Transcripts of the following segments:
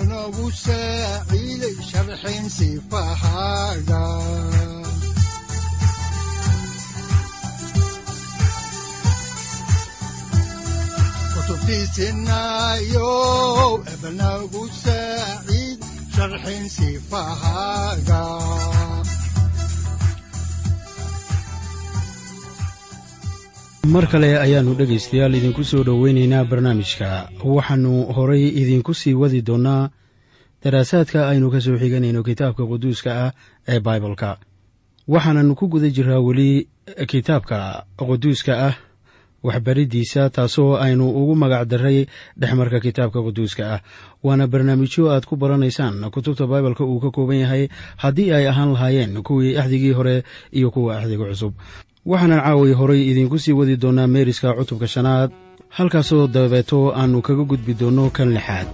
wuxunogu saaciiday sharxin sifahaaga kutubtiisinayo ebnagu saaciid sharxin sifahaaga mar kale ayaannu dhegaystayaal idinku soo dhoweynaynaa barnaamijka. Waxaannu horay idinku sii wadi doonnaa daraasaadka aynu ka soo xiganayno kitaabka quduuska ah ee baibalka waxaananu ku guda jiraa weli kitaabka quduuska ah waxbariddiisa taasoo aynu ugu magac daray dhexmarka kitaabka quduuska ah. Waana barnaamijyo aad ku baranaysaan kutubta baibalka uu ka kooban yahay haddii ay ahaan lahaayeen kuwii axdigii hore iyo kuwa axdiga cusub waxaanan caaway horay idiinku sii wadi doonnaa meeriska cutubka shanaad halkaasoo dabeeto aannu kaga gudbi doonno kan lixaad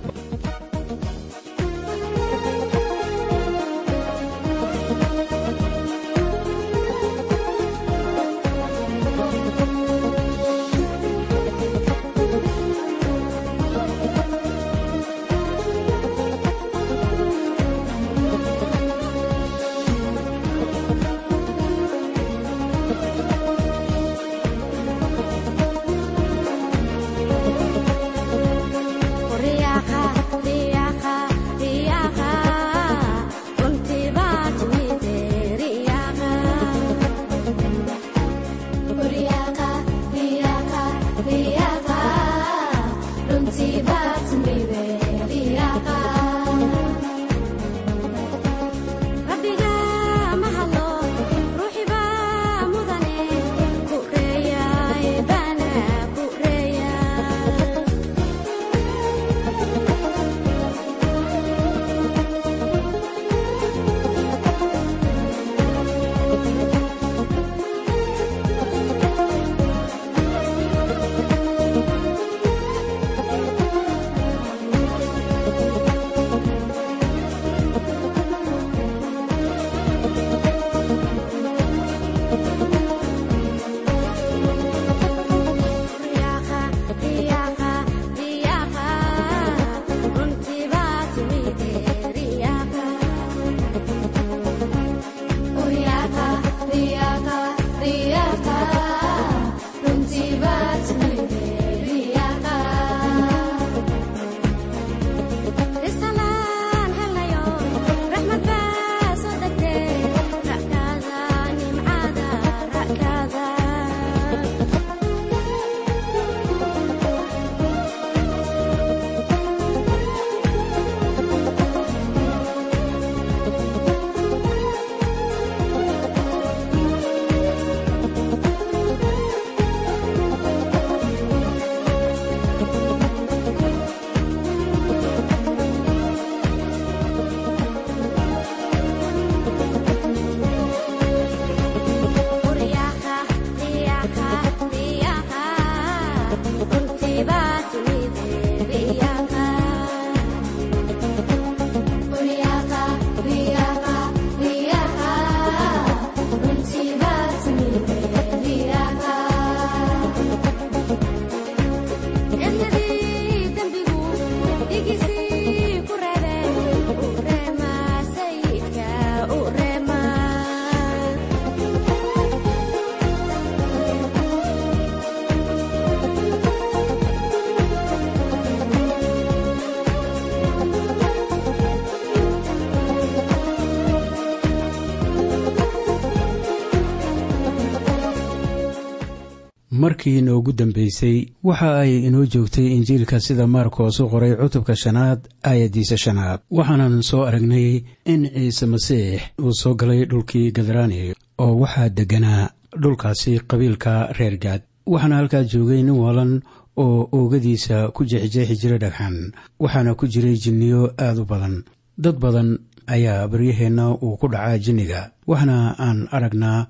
markii noogu dambeysay waxa ay inoo joogtay injiilka sida maarkos u qoray cutubka shanaad aayaddiisa shanaad. Waxaanan soo aragnay in ciise masiix uu soo galay dhulkii gadraani oo waxaa degganaa dhulkaasi qabiilka reer gaad. Waxaana halkaa joogay nin walan oo oogadiisa ku jeexjeexi jiray dhagxan waxaana ku jiray jinniyo aad u badan. Dad badan ayaa baryaheenna uu ku dhacaa jinniga waxna aan aragnaa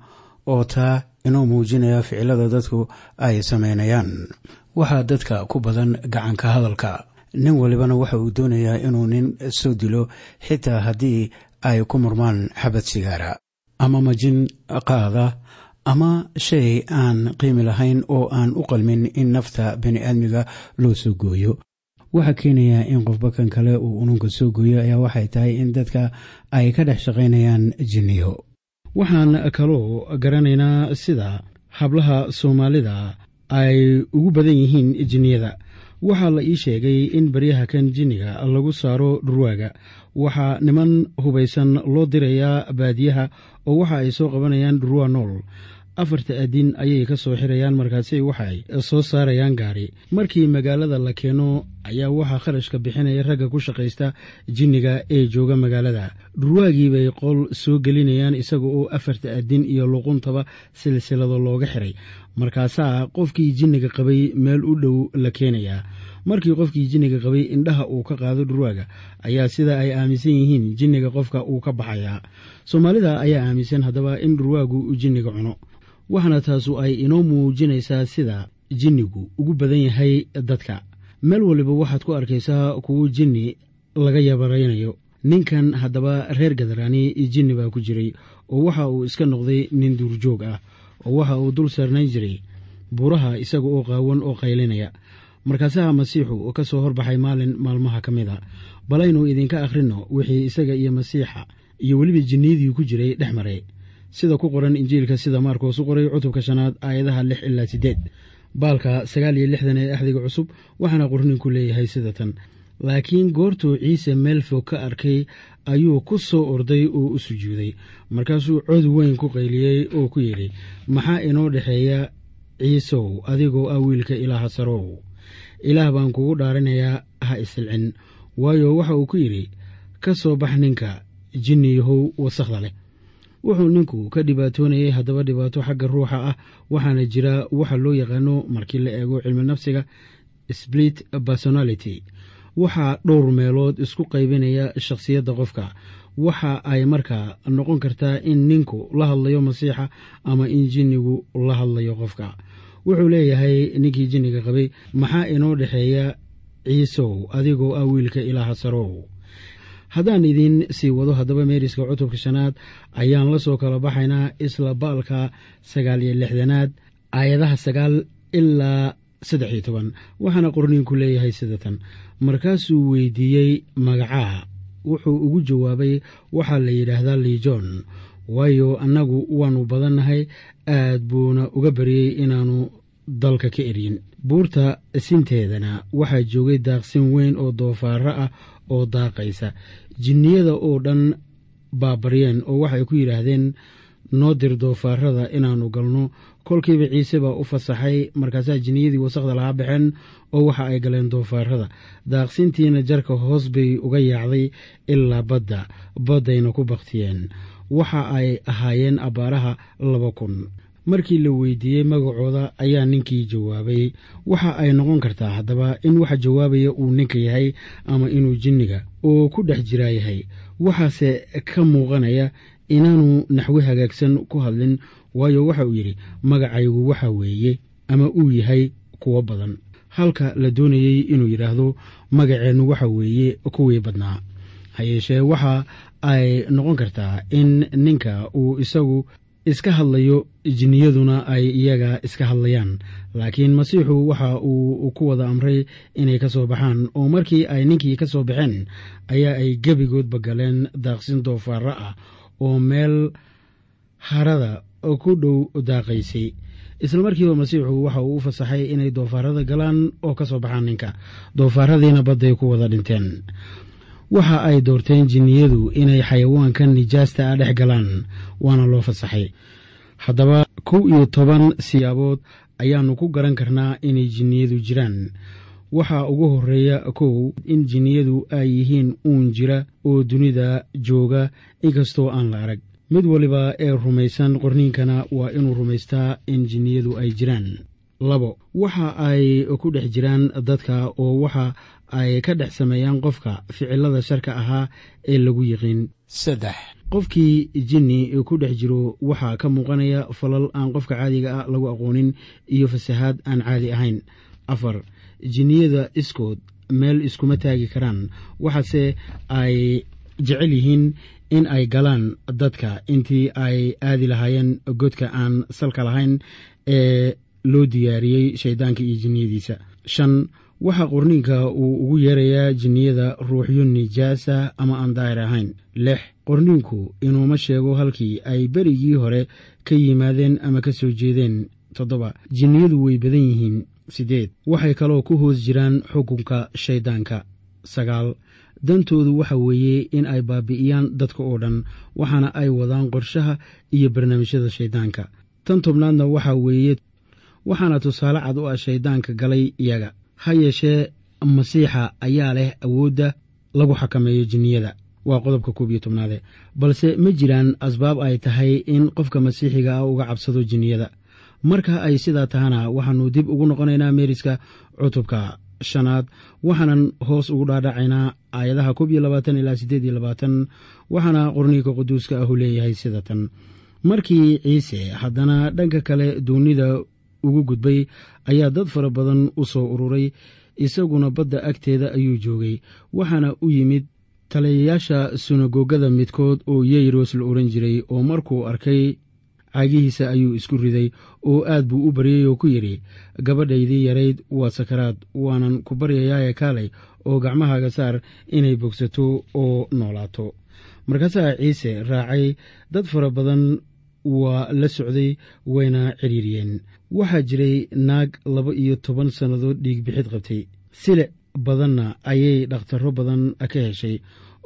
oo taa inoo muujinaya ficilada dadku ay samaynayaan waxaa dadka ku badan gacanka hadalka. Nin walibana waxa uu doonayaa inuu nin soo dilo xitaa haddii ay ku murmaan xabad sigaara. Ama majin qaada ama shay aan qiimi lahayn oo aan u qalmin in nafta bini'aadmiga loo soo gooyo. Waxaa keenayaa in qofba kan kale uu ununka soo gooyo ayaa waxay tahay in dadka ay ka dhex shaqaynayaan jinniyo waxaan kaloo garanaynaa sida hablaha soomaalida ay ugu badan yihiin jinniyada. Waxaa la ii sheegay in baryaha kan jinniga lagu saaro dhurwaaga. Waxaa niman hubaysan loo dirayaa baadiyaha oo waxa ay soo qabanayaan dhurwaa nool afarta adin ayay ka soo xirayaan markaasi waxay soo saarayaan gaari. Markii magaalada la keeno ayaa waxaa kharashka bixinaya ragga ku shaqaysta jinniga ee jooga magaalada. Dhurwaagii bay qol soo gelinayaan isaga oo afarta adin iyo luquntaba silsilado looga xiray. Markaasaa qofkii jinniga qabay meel u dhow la keenayaa markii qofkii jinniga qabay indhaha uu ka qaado dhurwaaga ayaa sida ay aaminsan yihiin jinniga qofka uu ka baxayaa soomaalida ayaa aaminsan haddaba in dhurwaagu jinniga cuno waxaana taasu ay inoo muujinaysaa sida jinnigu ugu badan yahay dadka. Meel waliba waxaad ku arkaysaa kuwo jinni laga yabaraynayo. Ninkan haddaba reer gadaraani jinni baa ku jiray oo waxa uu iska noqday nin duurjoog ah oo waxa uu dul saarnayn jiray buuraha isaga oo qaawan oo qaylinaya. Markaasaha masiixu ka soo horbaxay maalin maalmaha ka mid a balaynu idinka akhrinno wixii isaga iyo masiixa iyo weliba jinniyadii ku jiray dhex maray sida ku qoran injiilka sida maarkoos u qoray cutubka shanaad aayadaha lix ilaa siddeed. Baalka sagaal iyo lixdan ee axdiga cusub waxaana qorninku leeyahay sida tan laakiin goortuu ciise meel fog ka arkay ayuu ku soo orday oo u sujuuday. Markaasuu cod weyn ku qayliyey oo ku yidhi maxaa inoo dhexeeya ciisow adigoo ah wiilka ilaaha sarow? Ilaah baan kugu dhaarinayaa ha isilcin. Waayo waxa uu ku yidhi ka soo bax ninka jinniyahow wasakhda leh wuxuu ninku ka dhibaatoonayay haddaba dhibaato xagga ruuxa ah waxaana jira waxa loo yaqaano markii la eego cilmi nafsiga split personality. Waxaa dhowr meelood isku qaybinaya shakhsiyadda qofka. Waxa ay markaa noqon kartaa in ninku la hadlayo masiixa ama in jinnigu la hadlayo qofka. Wuxuu leeyahay ninkii jinniga qabay maxaa inoo dhexeeya ciisow adigoo ah wiilka ilaaha sarow haddaan idiin sii wado haddaba meeriska cutubka shanaad ayaan la soo kala baxaynaa isla baalka sagaal iyo lixdanaad aayadaha sagaal ilaa saddex iyo toban. Waxaana qorniinku leeyahay sida tan markaasuu weydiiyey magacaa. Wuxuu ugu jawaabay waxaa la yidhaahdaa liijoon waayo annagu waannu badannahay aad buuna uga baryey inaannu dalka ka eryin buurta sinteedana waxaa joogay daaqsin weyn oo doofaaro ah oo daaqaysa. Jinniyada oo dhan baabaryeen oo waxay ku yidhaahdeen noo dir doofaarada inaannu galno. Kolkiiba ciise baa u fasaxay markaasaa jinniyadii wasaqda laga baxeen oo waxa ay galeen doofaarada daaqsintiina jarka hoos bay uga yaacday ilaa badda baddayna ku baktiyeen. Waxa ay ahaayeen abbaaraha laba kun markii la weydiiyey magacooda ayaa ninkii jawaabay. Waxa ay noqon kartaa haddaba in waxa jawaabaya uu ninka yahay ama inuu jinniga oo ku dhex jiraa yahay. Waxaase ka muuqanaya inaanu naxwe hagaagsan ku hadlin waayo waxa uu yidhi magacaygu waxa weeye ama uu yahay kuwo badan. Halka la doonayey inuu yidhaahdo magaceennu waxa weeye kuwii badnaa. Ha yeeshee waxa ay noqon kartaa in ninka uu isagu iska hadlayo jinniyaduna ay iyaga iska hadlayaan. Laakiin masiixu waxa uu ku wada amray inay ka soo baxaan oo markii ay ninkii ka soo baxeen ayaa ay gebigoodba galeen daaqsin doofaaro ah oo meel harada ku dhow daaqaysay. Isla markiiba masiixu waxa uu u fasaxay inay doofaarada galaan oo ka soo baxaan ninka. Doofaaradiina badday ku wada dhinteen waxa ay doorteen jinniyadu inay xayawaankan nijaasta ah dhex galaan waana loo fasaxay. Haddaba kow iyo toban siyaabood ayaannu ku garan karnaa inay jinniyadu jiraan. Waxaa ugu horreeya kow in jinniyadu ay yihiin uun jira oo dunida jooga inkastoo aan la arag. Mid waliba ee rumaysan qorniinkana waa inuu rumaystaa in jinniyadu ay jiraan labo. Waxa ay ku dhex jiraan dadka oo waxa ay ka dhex sameeyaan qofka ficilada sharka ahaa ee lagu yiqiin saddex. Qofkii jinni ku dhex jiro waxaa ka muuqanaya falal aan qofka caadiga ah lagu aqoonin iyo fasahaad aan caadi ahayn. Afar jinniyada iskood meel iskuma taagi karaan. Waxaase ay jecel yihiin in ay galaan dadka intii ay aadi lahaayeen godka aan salka lahayn ee loo diyaariyey shayddaanka iyo jinniyadiisa. Shan waxaa qorniinka uu ugu yeerayaa jinniyada ruuxyo nijaasa ama aan daahir ahayn. Lix qorniinku inuuma sheego halkii ay berigii hore ka yimaadeen ama ka soo jeedeen. Toddoba jinniyadu way badan yihiin. Siddeed waxay kaloo ku hoos jiraan xukunka shayddaanka sagaal dantoodu waxa weeye in ay baabi'iyaan dadka oo dhan waxaana ay wadaan qorshaha iyo barnaamijyada shayddaanka tan tobnaadna waxaa weeye waxaana tusaale cad u ah shayddaanka galay iyaga. Ha yeeshee masiixa ayaa leh awoodda lagu xakameeyo jinniyada. Waa qodobka koob iyo tobnaade balse ma jiraan asbaab ay tahay in qofka masiixiga ah uga cabsado jinniyada. Marka ay sidaa tahana waxaannu dib ugu noqonaynaa meeriska cutubka shanaad waxaanan hoos ugu dhaadhacaynaa aayadaha koob iyo labaatan ilaa siddeed iyo labaatan waxaana qorniinka quduuska ahu leeyahay sida tan markii ciise haddana dhanka kale duunida ugu gudbay ayaa dad fara badan u soo ururay isaguna badda agteeda ayuu joogay waxaana u yimid taliyayaasha sunagogada midkood oo yeyros la odhan jiray oo markuu arkay caagihiisa ayuu isku riday oo aad buu u baryey oo ku yidhi gabadhaydii yarayd waa sakaraad waanan ku baryayaaye kaalay oo gacmahaaga saar inay bogsato oo noolaato. Markaasaa ciise raacay dad fara badan waa la socday wayna cidhiiriyeen waxaa jiray naag laba iyo toban sannadood dhiigbixid qabtay. Sile badanna ayay dhakhtarro badan ka heshay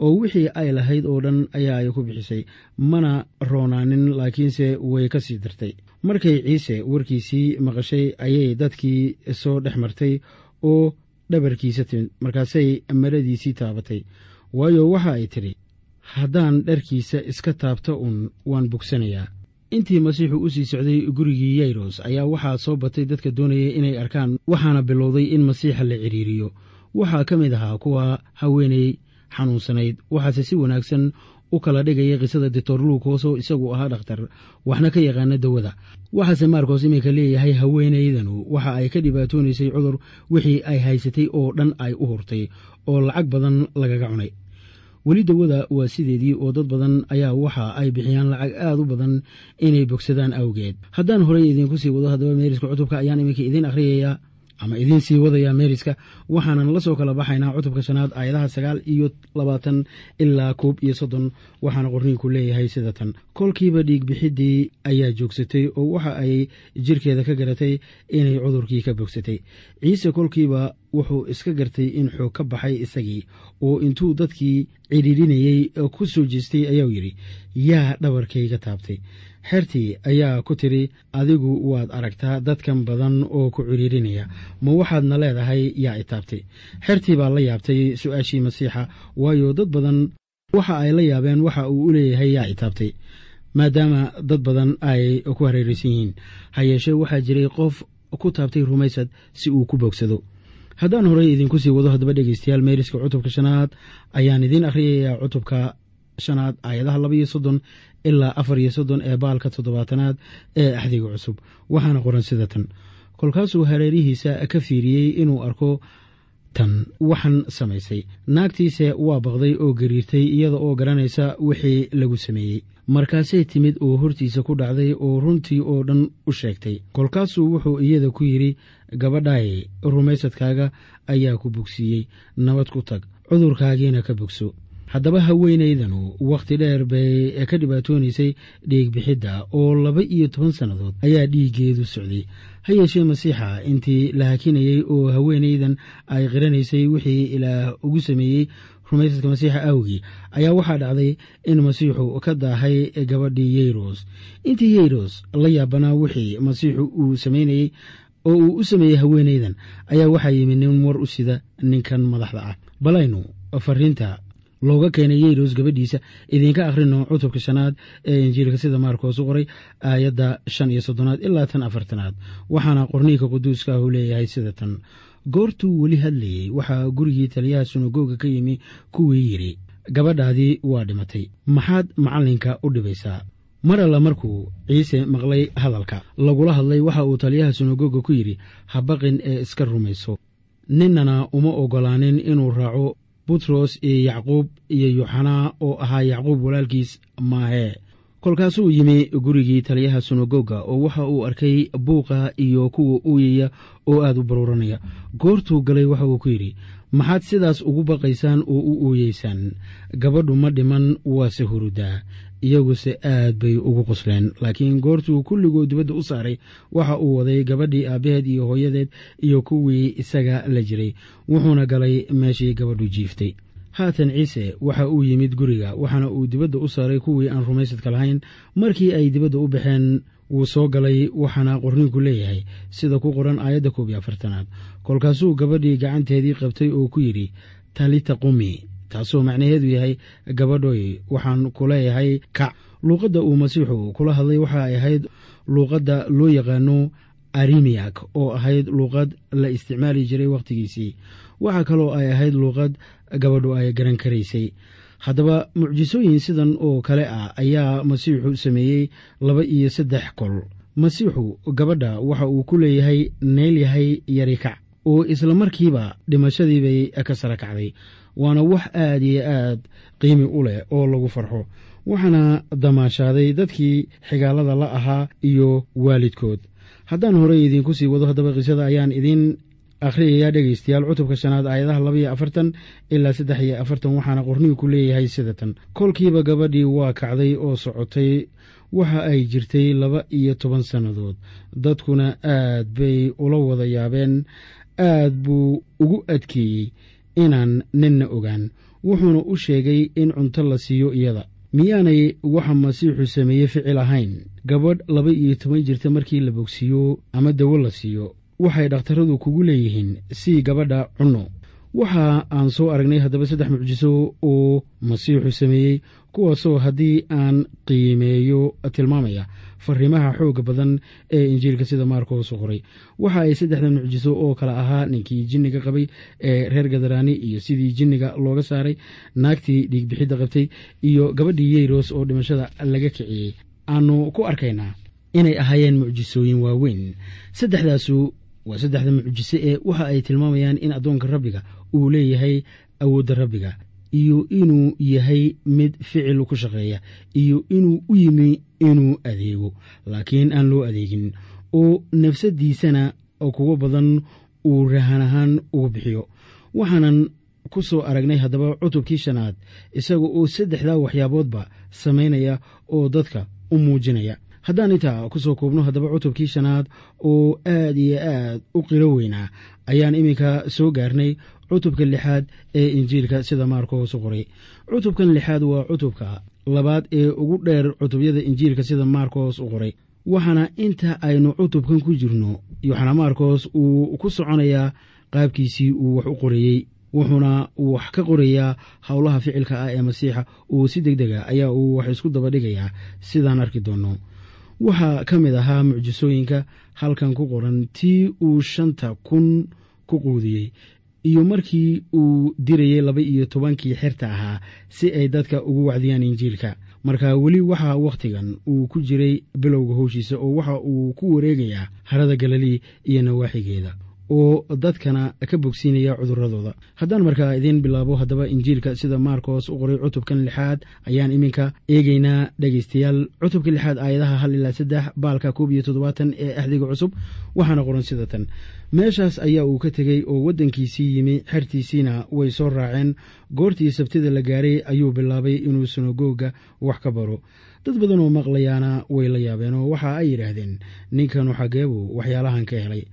oo wixii ay lahayd oo dhan ayaa ay ku bixisay mana roonaanin laakiinse way ka sii dartay. Markay ciise warkiisii maqashay ayay dadkii soo dhex martay oo dhabarkiisa timid. Markaasay maradiisii taabatay. Waayo waxa ay tidhi haddaan dharkiisa iska taabto un waan bogsanayaa intii masiixu u sii socday gurigii yayros ayaa waxaa soo batay dadka doonaya inay arkaan waxaana bilowday in masiixa la cidhiiriyo waxaa ka mid ahaa kuwa haweeney xanuunsanayd waxaase si wanaagsan u kala dhigaya qisada doctor luukooso isagu ahaa dhakhtar waxna ka yaqaana dawada. Waxaase maarkos iminka leeyahay haweenaydanu waxa ay ka dhibaatoonaysay cudur wixii ay haysatay oo dhan ay u hurtay oo lacag badan lagaga cunay weli dawada waa sideedii oo dad badan ayaa waxa ay bixiyaan lacag aad u badan inay bogsadaan awgeed. Haddaan horey idiinku sii wado haddaba meeriska cutubka ayaan iminka idiin akhriyayaa ama idiin sii wadayaa meeriska waxaanan la soo kala baxaynaa cutubka shanaad aayadaha sagaal iyo labaatan ilaa koob iyo soddon waxaana qorniinku leeyahay sida tan. Kolkiiba dhiigbixiddii ayaa joogsatay oo waxa ay jirkeeda ka garatay inay cudurkii ka bogsatay. Ciise kolkiiba wuxuu iska gartay in xoog ka baxay isagii oo intuu dadkii cidhiidhinayey ku soo jeestay ayaa yidhi yaa dhabarkayga taabtay xertii ayaa ku tidhi adigu waad aragtaa dadkan badan oo ku cidhiidhinaya ma waxaadna leedahay? Yaa i taabtay. Xertii baa la yaabtay su'aashii masiixa waayo dad badan waxa ay la yaabeen waxa uu u leeyahay. Yaa i taabtay. Maadaama dad badan ay ku hareeraysan yihiin ha yeeshee waxaa jiray qof ku taabtay rumaysad si uu ku bogsado haddaan horey idinku sii wado haddaba dhegeystayaal meeriska cutubka shanaad ayaan idiin akhriyayaa cutubka shanaad aayadaha laba iyo soddon ilaa afar iyo soddon ee baalka toddobaatanaad ee axdiga cusub. Waxaana qoran sida tan. Kolkaasuu hareerihiisa ka fiiriyey inuu arko tan. Waxan samaysay. Naagtiise waa baqday oo gariirtay iyada oo garanaysa wixii lagu sameeyey. Markaasay timid oo hortiisa ku dhacday oo runtii oo dhan u sheegtay. Kolkaasuu wuxuu iyada ku yidhi gabadhaay rumaysadkaaga ayaa ku bogsiiyey. Nabad ku tag. Cudurkaagiina ka bogso haddaba haweenaydanu wakhti dheer bay ka dhibaatoonaysay dhiigbixidda oo laba iyo toban sannadood ayaa dhiiggeedu socday. Ha yeeshee masiixa intii la hakinayey oo haweenaydan ay qiranaysay wixii ilaah ugu sameeyey rumaysadka masiixa awgii ayaa waxaa dhacday in masiixu ka daahay gabadhii yeyros intii yeyros la yaabanaa wixii masiixu uu samaynayey oo uu u sameeyey haweenaydan ayaa waxaa yimi nin war u sida ninkan madaxda ah. Balaynu fariinta looga keenay yeyros gabadhiisa. Idinka akhrino cutubka shanaad ee injiilka sida maarkoos u qoray aayadda shan iyo soddonaad ilaa tan afartanaad. Waxaana qorniinka quduuska ah uu leeyahay sida tan. Goortuu weli hadlayey waxaa gurigii taliyaha sunagoga ka yimi kuwii yidhi gabadhaadii waa dhimatay. Maxaad macallinka u dhibaysaa? Mar alla markuu ciise maqlay hadalka. Lagula hadlay waxa uu taliyaha sunagoga ku yidhi habaqin ee iska rumayso. Ninnana uma oggolaanin inuu raaco butros iyo yacquub iyo yuxanaa oo ahaa yacquub walaalkiis maahee kolkaasuu yimi gurigii taliyaha sunagoga oo waxa uu arkay buuqa iyo kuwa uuyaya oo aad u baruuranaya. Goortuu galay waxa uu ku yidhi maxaad sidaas ugu baqaysaan oo u uuyeysaan gabadhu ma dhiman waase hurudaa iyaguse aad bay ugu qosleen laakiin goortuu kulligood dibadda u saaray waxa uu waday gabadhii aabbaheed iyo hooyadeed iyo kuwii isaga la jiray. Wuxuuna galay meeshii gabadhu jiiftay. Haatan ciise waxa uu yimid guriga waxaana uu dibadda u saaray kuwii aan rumaysadka lahayn. Markii ay dibadda u baxeen wuu soo galay waxaana qorniinku leeyahay sida ku qoran aayadda koob iyo afartanaad. Kolkaasuu gabadhii gacanteedii qabtay oo ku yidhi talita qumi taasoo macnaheedu yahay gabadhoy waxaan ku leeyahay kac luuqadda uu masiixu kula hadlay waxa ay ahayd luuqadda loo yaqaano arimiyak oo ahayd luuqad la isticmaali jiray wakhtigiisii waxaa kaloo ay ahayd luuqad gabadhu ay garan karaysay. Haddaba mucjisooyin sidan oo kale ah ayaa masiixu sameeyey laba iyo saddex kol. Masiixu gabadha waxa uu ku leeyahay neel yahay yarikac oo isla markiiba dhimashadiibay ka sara kacday waana wax aad iyo aad qiimi u leh oo lagu farxo. Waxaana damaashaaday dadkii xigaalada la ahaa iyo waalidkood. Haddaan horey idiinku sii wado haddaba qisada ayaan idiin akhriyayaa dhegaystayaal cutubka shanaad aayadaha laba iyo afartan ilaa saddex iyo afartan waxaana qorniinku leeyahay sida tan kolkiiba gabadhii waa kacday oo socotay waxa ay jirtay laba iyo toban sannadood. Dadkuna aad bay ula wada yaabeen aad buu ugu adkeeyey inaan ninna ogaan. Wuxuuna u sheegay in cunto la siiyo iyada. Miyaanay waxa masiixu sameeyey ficil ahayn? Gabadh laba iyo toban jirta markii la bogsiiyo ama dawo la siiyo? Waxay dhakhtaradu kugu leeyihiin sii gabadha cunno. Waxa aan soo aragnay haddaba saddex mucjiso oo masiixu sameeyey kuwaasoo haddii aan qiimeeyo tilmaamaya fariimaha xooga badan ee injiilka sida maarkoos u qoray. Waxa ay saddexdan mucjiso oo kale ahaa ninkii jinniga qabay ee reer gadaraani iyo sidii jinniga looga saaray naagtii dhiigbixidda qabtay iyo gabadhii yeyros oo dhimashada laga kiciyey. Aanu ku arkaynaa inay ahaayeen mucjisooyin waaweyn. Saddexdaasu waa saddexda mucjise ee waxa ay tilmaamayaan in addoonka rabbiga uu leeyahay awoodda rabbiga iyo inuu yahay mid ficil ku shaqeeya iyo inuu u yimi inuu adeego. Laakiin aan loo adeegin oo nafsaddiisana kuwo badan uu rahan ahaan ugu bixiyo. Waxaanan ku soo aragnay haddaba cutubkii shanaad isaga oo saddexdaa waxyaaboodba samaynaya oo dadka u muujinaya haddaan intaa ku soo koobno haddaba cutubkii shanaad oo aad iyo aad u qiro weynaa ayaan iminka soo gaarnay cutubka lixaad ee injiilka sida maarkoos u qoray. Cutubkan lixaad waa cutubka labaad ee ugu dheer cutubyada injiilka sida maarkoos u qoray. Waxaana inta aynu cutubkan ku jirno yoxana maarkoos uu ku soconayaa qaabkiisii uu wax u qoreeyey wuxuuna wax ka qorayaa howlaha ficilka ah ee masiixa. Uu si deg dega ayaa uu wax isku daba dhigayaa sidaan arki doonno waxaa ka mid ahaa mucjisooyinka halkan ku qoran tii uu shanta kun ku quudiyey iyo markii uu dirayey laba iyo tobankii xerta ahaa si ay dadka ugu wacdiyaan injiilka. Marka weli waxaa wakhtigan uu ku jiray bilowga howshiisa oo waxa uu ku wareegayaa harada galilii iyo nawaaxigeeda oo dadkana ka bogsiinaya cuduradooda haddaan markaa idiin bilaabo haddaba injiilka sida maarkoos u qoray cutubkan lixaad ayaan iminka eegeynaa dhegaystayaal. Cutubka lixaad aayadaha hal ilaa saddex baalka koob iyo toddobaatan ee axdiga cusub waxaana qoran sida tan. Meeshaas ayaa uu ka tegey oo waddankiisii yimi xertiisiina way soo raaceen. Goortii sabtida la gaaray ayuu bilaabay inuu sinagoga wax ka baro. Dad badan oo maqlayaana way la yaabeen oo waxa ay yidhaahdeen ninkanu xageebuu waxyaalahan ka helay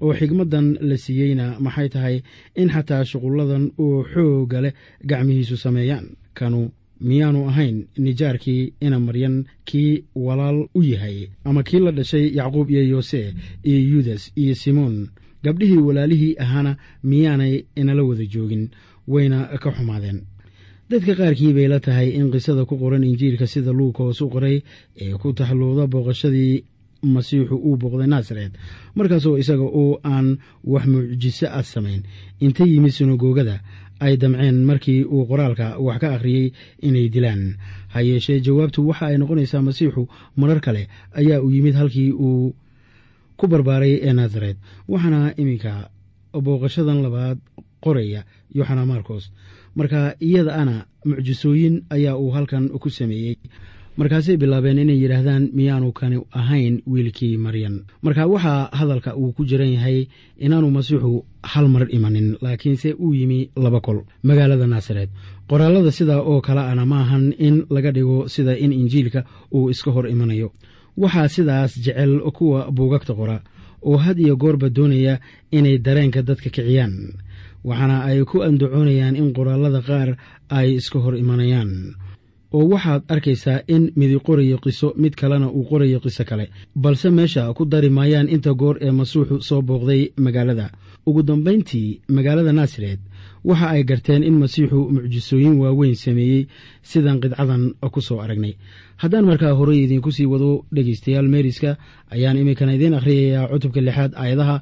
oo xigmaddan la siiyeyna maxay tahay in xataa shuqulladan uu xoogga leh gacmihiisu sameeyaan. Kanu miyaanu ahayn nijaarkii ina maryan kii walaal u yahay ama kii la dhashay yacquub iyo yoose iyo yudas iyo simoon. Gabdhihii walaalihii ahaana miyaanay inala wada joogin wayna ka xumaadeen. Dadka qaarkii bay la tahay in qisada ku qoran injiilka sida luukoos u qoray ee ku taxalluuda booqashadii masiixu uu booqday naasareed markaasoo isaga oo aan wax mucjiso ah samayn inta yimid sinagoogada ay damceen markii uu qoraalka wax ka akhriyey inay dilaan. Ha yeeshee jawaabtu waxa ay noqonaysaa masiixu marar kale ayaa uu yimid halkii uu ku barbaaray ee naasareed waxaana iminka booqashadan labaad qoraya yoxana marcos. Marka iyada ana mucjisooyin ayaa uu halkan ku sameeyey markaasay bilaabeen inay yidhaahdaan miyaanu kani ahayn wiilkii maryan marka waxaa hadalka uu ku jiran yahay inaanu masiixu hal mar imanin laakiinse uu yimi laba kol. Magaalada naasareed. Qoraalada sidaa oo kale ana ma ahan in laga dhigo sida in injiilka uu iska hor imanayo. Waxaa sidaas jecel kuwa buugagta qora oo had iyo goorba doonaya inay dareenka dadka kiciyaan. Waxaana ay ku andacoonayaan in qoraalada qaar ay iska hor imanayaan oo waxaad arkaysaa in midi qorayo qiso mid kalena uu qorayo qiso kale. Balse meesha ku dari maayaan inta goor ee masuuxu soo booqday magaalada. Ugu dambayntii magaalada naasareed waxa ay garteen in masiixu mucjisooyin waaweyn sameeyey sidan qidcadan ku soo aragnay. Haddaan markaa horey idiinku sii wado dhegaystayaal meeriska ayaan iminkana idiin akhriyayaa cutubka lixaad aayadaha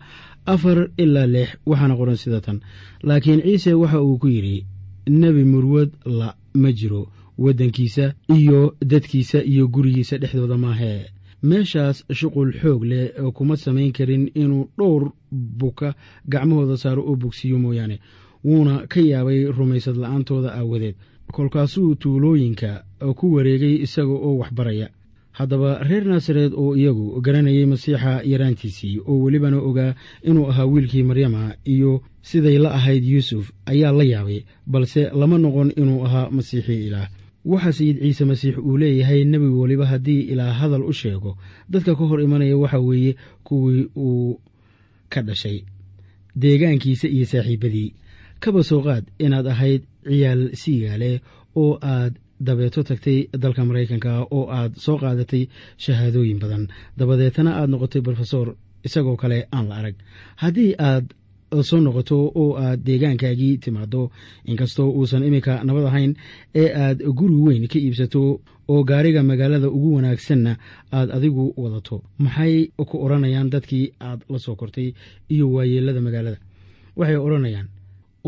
afar ilaa lix waxaana qoran sida tan. Laakiin ciise waxa uu ku yidhi nebi murwad la ma jiro waddankiisa iyo dadkiisa iyo gurigiisa dhexdooda maahee meeshaas shuqul xoog leh kuma samayn karin inuu dhowr buka gacmahooda saaro oo bogsiiyo mooyaane wuuna ka yaabay rumaysad la'aantooda aawadeed. Kolkaasuu tuulooyinka ku wareegay isaga oo waxbaraya. Haddaba reer naasareed oo iyagu garanayay masiixa yaraantiisii oo welibana ogaa inuu ahaa wiilkii maryama iyo siday la ahayd yuusuf ayaa la yaabay balse lama noqon inuu ahaa masiixii ilaah waxaa sayid ciise masiix uu leeyahay nebi weliba haddii ilaa hadal u sheego dadka ka hor imanaya waxa weeye kuwii uu ka dhashay deegaankiisa iyo saaxiibbadii kaba soo qaad inaad ahayd ciyaal siigaale oo aad dabeeto tagtay dalka maraykanka oo aad soo qaadatay shahaadooyin badan. Dabadeetana aad noqotay brofesor isagoo kale aan la arag. Haddii aad soo noqoto oo aad deegaankaagii timaado inkastoo uusan iminka nabad ahayn ee aad guri weyn ka iibsato oo gaariga magaalada ugu wanaagsanna aad adigu wadato maxay ku odhanayaan dadkii aad la soo kortay iyo waayeelada magaalada? Waxay odhanayaan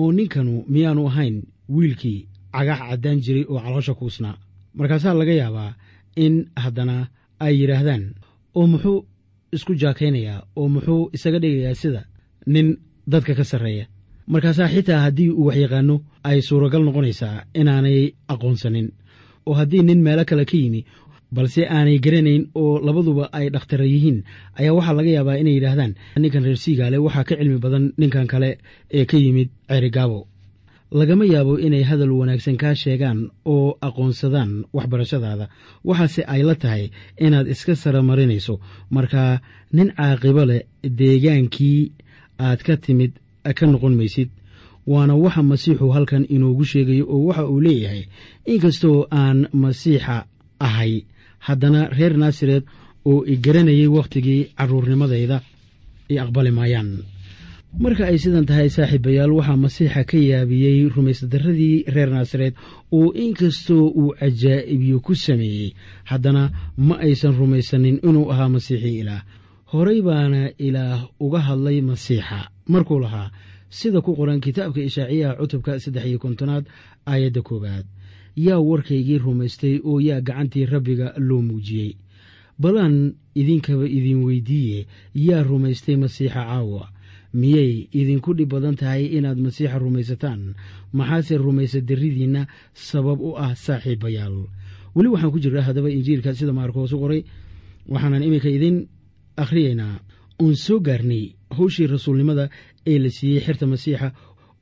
oo ninkanu miyaanu ahayn wiilkii cagax caddaan jiray oo caloosha kuusnaa markaasaa laga yaabaa in haddana ay yidhaahdaan oo muxuu isku jaakaynayaa? Oo muxuu isaga dhigayaa sida? Nin dadka ka sarreeya. Markaasaa xitaa haddii uu waxyaqaano ay suuragal noqonaysaa inaanay aqoonsanin oo haddii nin meelo kale ka yimi balse aanay garanayn oo labaduba ay dhakhtara yihiin ayaa waxaa laga yaabaa inay yidhaahdaan ninkan reer siigaale waxaa ka cilmi badan ninkan kale ee ka yimid ceerigaabo lagama yaabo inay hadal wanaagsan kaa sheegaan oo aqoonsadaan waxbarashadaada. Waxaase ay la tahay inaad iska saramarinayso markaa nin caaqibo leh deegaankii aad ka timid ka noqon maysid. Waana waxa masiixu halkan inoogu sheegayo oo waxa uu leeyahay inkastoo aan masiixa ahay haddana reer naasareed oo i garanayay wakhtigii carruurnimadayda i aqbali maayaan. Marka ay sidan tahay saaxiibayaal waxaa masiixa ka yaabiyey rumaysdaradii reer naasareed oo inkastoo uu cajaa'ibyo ku sameeyey haddana ma aysan rumaysanin inuu ahaa masiixii ilaah horey baana ilaah uga hadlay masiixa. Markuu lahaa sida ku qoran kitaabka ishaaciyaha cutubka saddex iyo kontonaad aayadda koowaad. Yaa warkaygii rumaystay oo yaa gacantii rabbiga loo muujiyey. Balaan idinkaba idin weydiiye yaa rumaystay masiixa caawa. Miyay idinku dhib badan tahay inaad masiixa rumaysataan? Maxaase rumaysa darridiinna sabab u ah saaxiibayaal? Weli waxaan ku jirnaa haddaba injiilka sida maarkoos u qoray waxaanan iminka idin akhriyaynaa oon soo gaarnay howshii rasuulnimada ee la siiyey xerta masiixa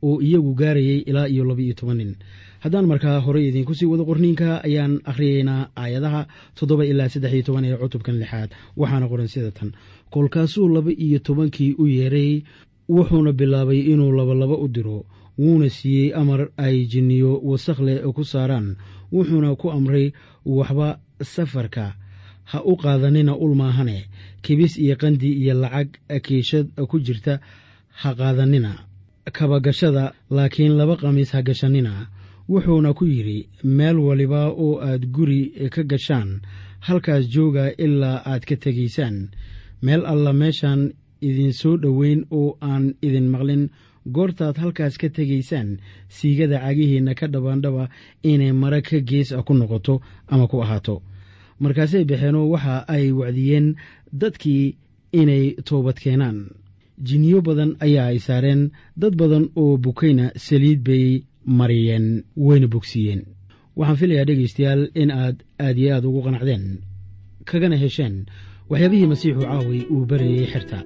oo iyagu gaarayay ilaa iyo laba iyo toban nin. Haddaan markaa horey idiinku sii wado qorniinka ayaan akhriyeynaa aayadaha toddoba ilaa saddex iyo toban ee cutubkan lixaad waxaana qoran sida tan. Kolkaasuu laba iyo tobankii u yeeray wuxuuna bilaabay inuu labalaba u diro wuuna siiyey amar ay jinniyo wasakh leh ku saaraan wuxuuna ku amray waxba safarka ha u qaadanina ul maahane. Kibis iyo qandi iyo lacag kiishad ku jirta ha qaadanina. Kabagashada laakiin laba khamiis ha gashanina. Wuxuuna ku yidhi meel waliba oo aad guri ka gashaan halkaas jooga ilaa aad ka tegaysaan. Meel alla meeshaan idin soo dhoweyn oo aan idin maqlin. Goortaad halkaas ka tegaysaan siigada cagihiinna ka dhabaandhaba inay mara ka gees a ku noqoto ama ku ahaato markaasay baxeenoo waxa ay wacdiyeen dadkii inay toobad keenaan jinniyo badan ayaa ay saareen dad badan oo bukayna saliid bay mariyeen wayna bogsiiyeen. Waxaan filayaa dhegaystayaal in aad aad iyo aad ugu qanacdeen kagana hesheen waxyaabihii masiixu caaway uu barayay xerta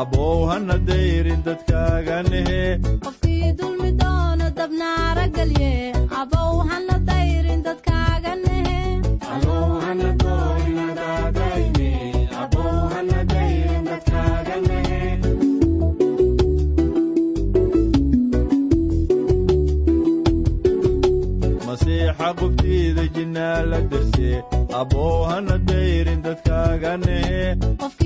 abow hana dayrin dadkaaganehe qofkii dulmi doono dabnaara gelye abow hana dayrin dadkaaga nehe masiixa qubtiida jinnaa la darse abow hana dayrin dadkaaganehe qofkii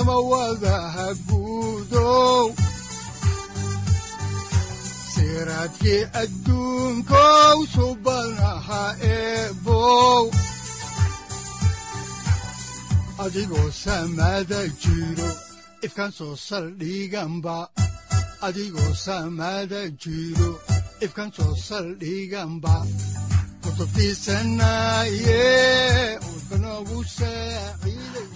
samawadaha guudow siraadkii adduunkow subanaha eebow adigoo samada jiro ifkan soo saldhiganba adigoo samada jiro ifkan soo saldhiganba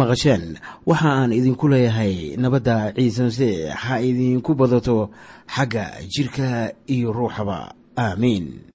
maqasheen waxa aan idinku leeyahay nabadda ciise masiix ha idinku badato xagga jirka iyo ruuxaba. Aamiin